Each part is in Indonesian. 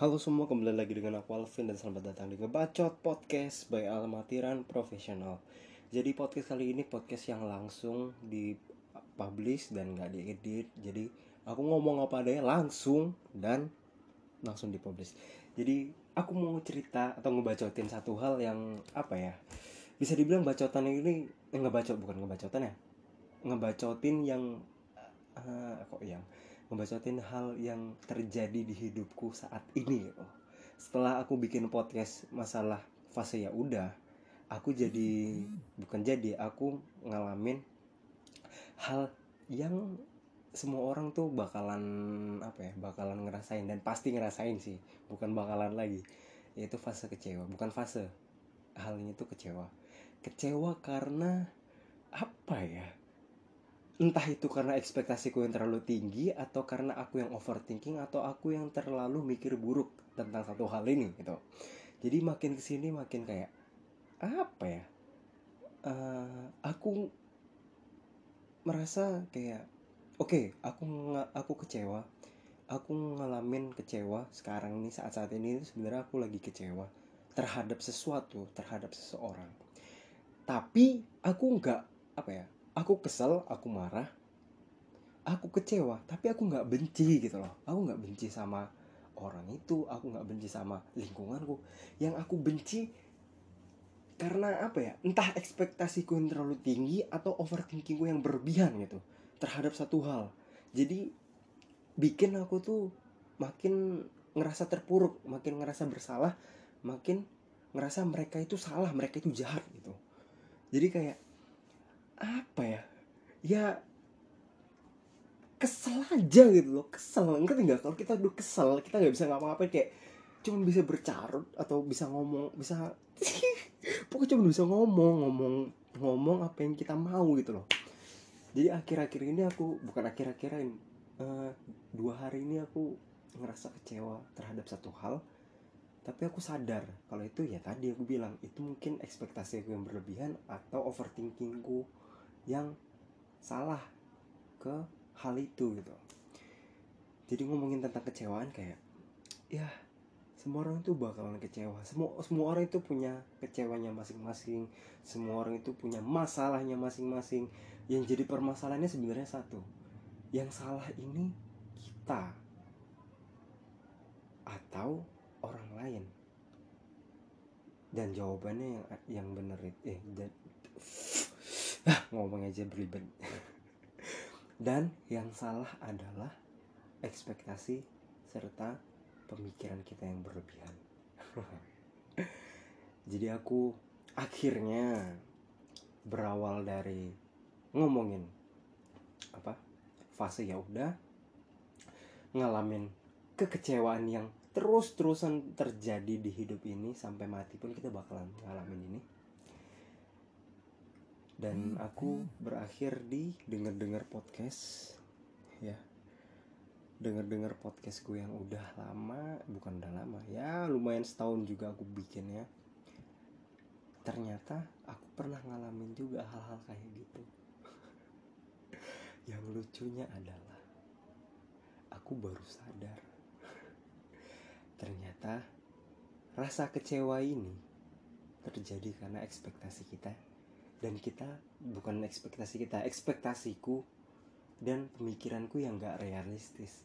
Halo semua, kembali lagi dengan aku Alvin dan selamat datang di Ngebacot Podcast by Almatiran Profesional. Jadi podcast kali ini podcast yang langsung di publish dan gak diedit. Jadi aku ngomong apa adanya langsung dan langsung dipublish. Jadi aku mau cerita atau ngebacotin satu hal yang apa ya? Bisa dibilang bacotan ini eh, ngebacot bukan ngebacotan ya. Ngebacotin yang uh, kok yang ngebacotin hal yang terjadi di hidupku saat ini gitu. Setelah aku bikin podcast masalah fase ya udah, aku jadi bukan jadi aku ngalamin hal yang semua orang tuh bakalan apa ya bakalan ngerasain dan pasti ngerasain sih bukan bakalan lagi. Yaitu fase kecewa bukan fase. Halnya itu kecewa. Kecewa karena apa ya entah itu karena ekspektasiku yang terlalu tinggi atau karena aku yang overthinking atau aku yang terlalu mikir buruk tentang satu hal ini gitu. Jadi makin ke sini makin kayak apa ya? Uh, aku merasa kayak oke okay, aku aku kecewa. Aku ngalamin kecewa sekarang ini saat saat ini sebenarnya aku lagi kecewa terhadap sesuatu terhadap seseorang. Tapi aku nggak apa ya aku kesel aku marah aku kecewa tapi aku nggak benci gitu loh. Aku nggak benci sama orang itu aku nggak benci sama lingkunganku. Yang aku benci karena apa ya? Entah ekspektasiku yang terlalu tinggi atau overthinkingku yang berlebihan gitu terhadap satu hal. Jadi bikin aku tuh makin ngerasa terpuruk makin ngerasa bersalah makin ngerasa mereka itu salah mereka itu jahat gitu. Jadi kayak apa ya? Ya kesel aja gitu loh kesel. Ngerti nggak? Kalau kita udah kesel kita nggak bisa ngapa-ngapain kayak cuma bisa bercarut atau bisa ngomong bisa pokoknya cuma bisa ngomong ngomong ngomong apa yang kita mau gitu loh. Jadi akhir-akhir ini aku bukan akhir-akhir ini uh, dua hari ini aku ngerasa kecewa terhadap satu hal. Tapi aku sadar kalau itu ya tadi aku bilang itu mungkin ekspektasi aku yang berlebihan atau overthinkingku yang salah ke hal itu gitu. Jadi ngomongin tentang kecewaan kayak ya semua orang itu bakalan kecewa. Semua semua orang itu punya kecewanya masing-masing. Semua orang itu punya masalahnya masing-masing. Yang jadi permasalahannya sebenarnya satu yang salah ini kita atau orang lain? Dan jawabannya yang yang benar eh dan ah, ngomong aja berlibat. Dan yang salah adalah ekspektasi serta pemikiran kita yang berlebihan. Jadi aku akhirnya berawal dari ngomongin apa fase ya udah ngalamin kekecewaan yang terus-terusan terjadi di hidup ini sampai mati pun kita bakalan ngalamin ini dan hmm. aku berakhir di denger-denger podcast ya. Denger-denger podcast gue yang udah lama bukan udah lama ya lumayan setahun juga aku bikin ya. Ternyata aku pernah ngalamin juga hal-hal kayak gitu. Yang lucunya adalah aku baru sadar. Ternyata rasa kecewa ini terjadi karena ekspektasi kita dan kita bukan ekspektasi kita ekspektasiku dan pemikiranku yang gak realistis.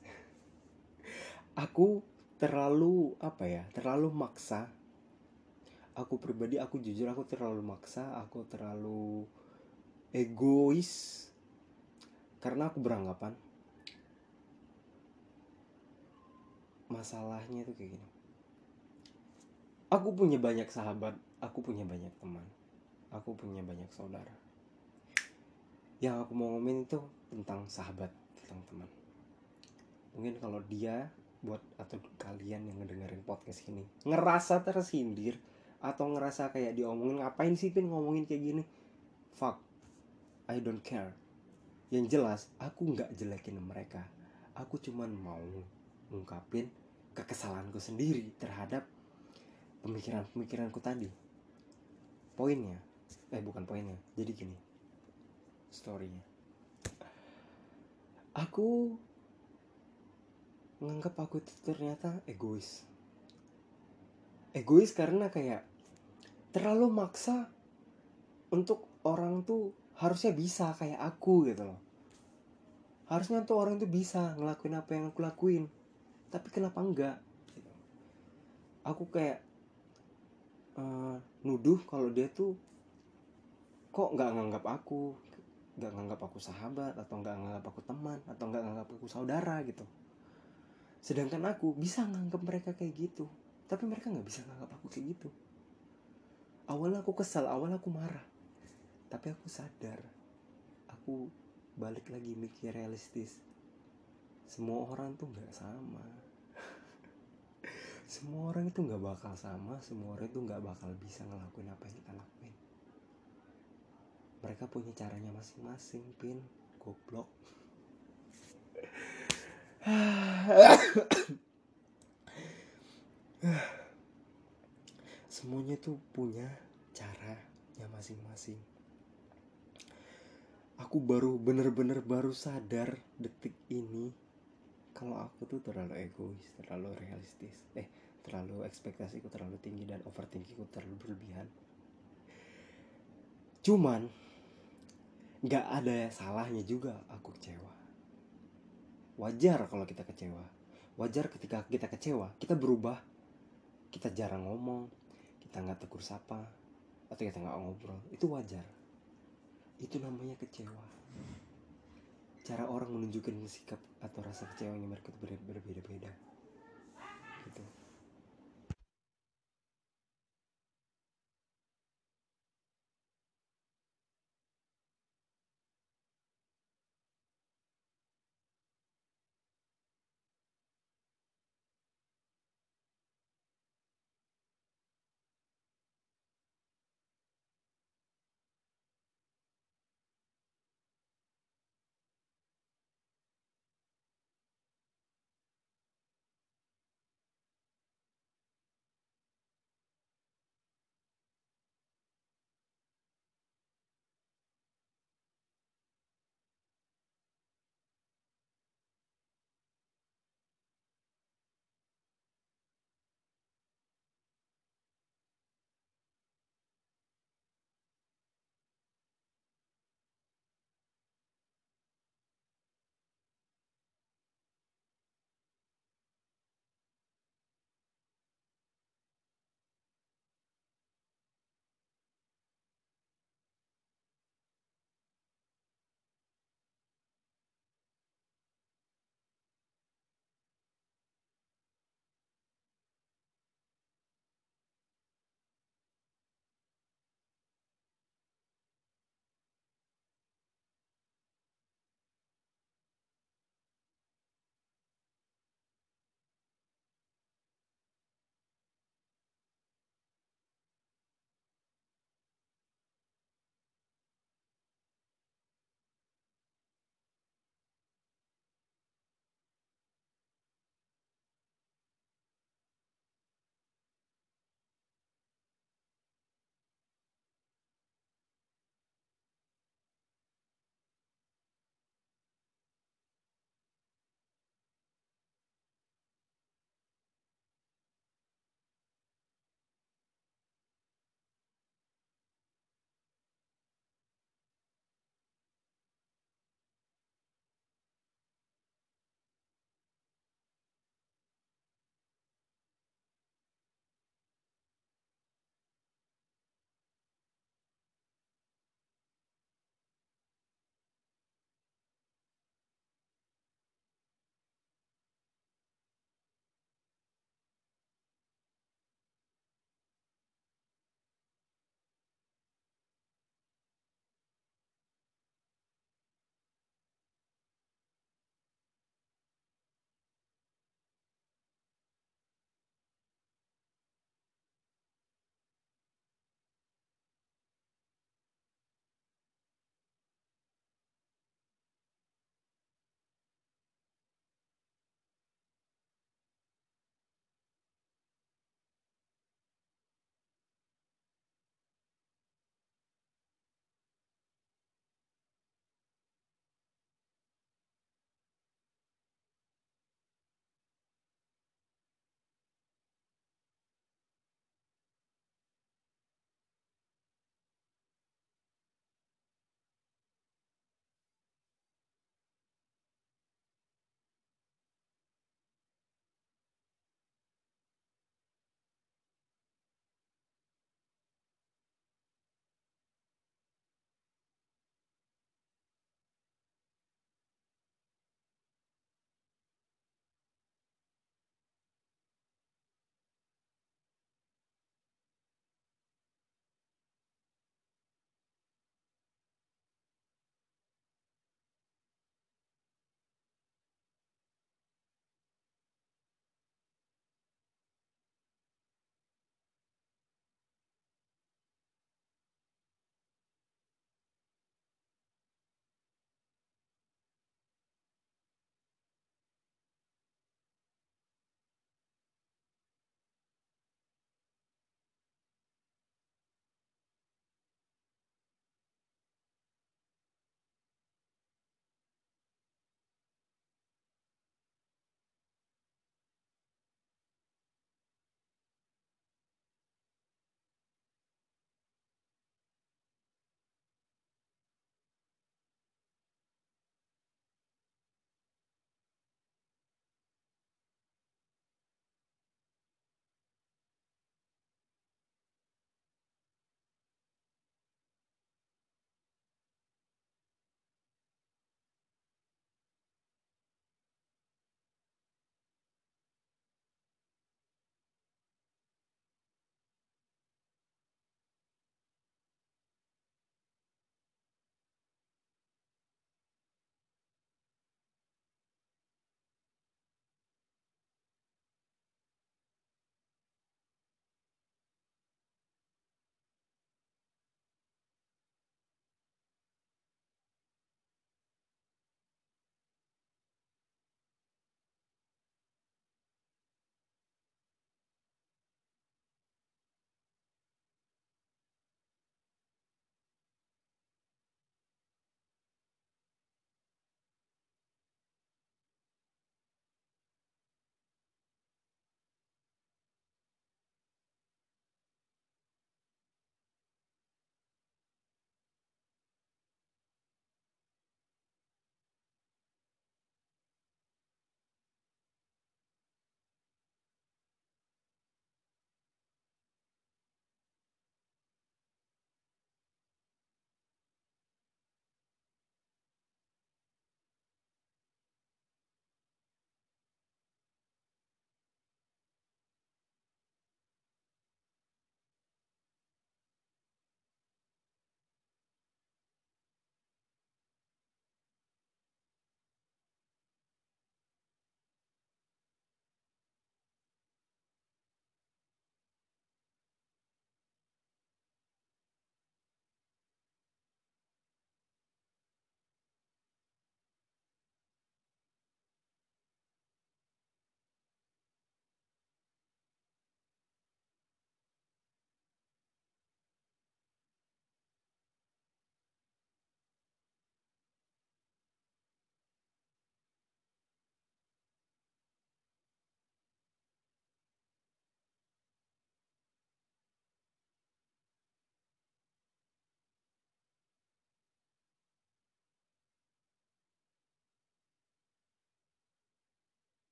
Aku terlalu apa ya terlalu maksa. Aku pribadi aku jujur aku terlalu maksa aku terlalu egois. Karena aku beranggapan masalahnya itu kayak gini. Aku punya banyak sahabat aku punya banyak teman aku punya banyak saudara. Yang aku mau ngomongin itu tentang sahabat tentang teman. Mungkin kalau dia buat atau kalian yang ngedengerin podcast ini ngerasa tersindir atau ngerasa kayak diomongin ngapain sih pin ngomongin kayak gini? Fuck I don't care. Yang jelas aku nggak jelekin mereka. Aku cuman mau ngungkapin kekesalanku sendiri terhadap pemikiran-pemikiranku tadi. Poinnya eh bukan poinnya. Jadi gini storynya. Aku nganggap aku itu ternyata egois. Egois karena kayak terlalu maksa untuk orang tuh harusnya bisa kayak aku gitu loh. Harusnya tuh orang tuh bisa ngelakuin apa yang aku lakuin. Tapi kenapa enggak? Aku kayak uh, nuduh kalau dia tuh kok nggak nganggap aku nggak nganggap aku sahabat atau nggak nganggap aku teman atau nggak nganggap aku saudara gitu. Sedangkan aku bisa nganggap mereka kayak gitu tapi mereka nggak bisa nganggap aku kayak gitu. Awalnya aku kesal awalnya aku marah tapi aku sadar aku balik lagi mikir realistis. Semua orang tuh nggak sama. Semua orang itu nggak bakal sama semua orang itu nggak bakal bisa ngelakuin apa yang kita lakuin mereka punya caranya masing-masing pin. Goblok. Semuanya tuh punya caranya masing-masing. Aku baru bener-bener baru sadar detik ini kalau aku tuh terlalu egois terlalu realistis. Eh terlalu ekspektasiku terlalu tinggi dan overthinkingku terlalu berlebihan. Cuman nggak ada salahnya juga aku kecewa. Wajar kalau kita kecewa. Wajar ketika kita kecewa kita berubah. Kita jarang ngomong kita nggak tegur sapa atau kita nggak ngobrol. Itu wajar. Itu namanya kecewa. Cara orang menunjukkan sikap atau rasa kecewanya mereka berbeda-beda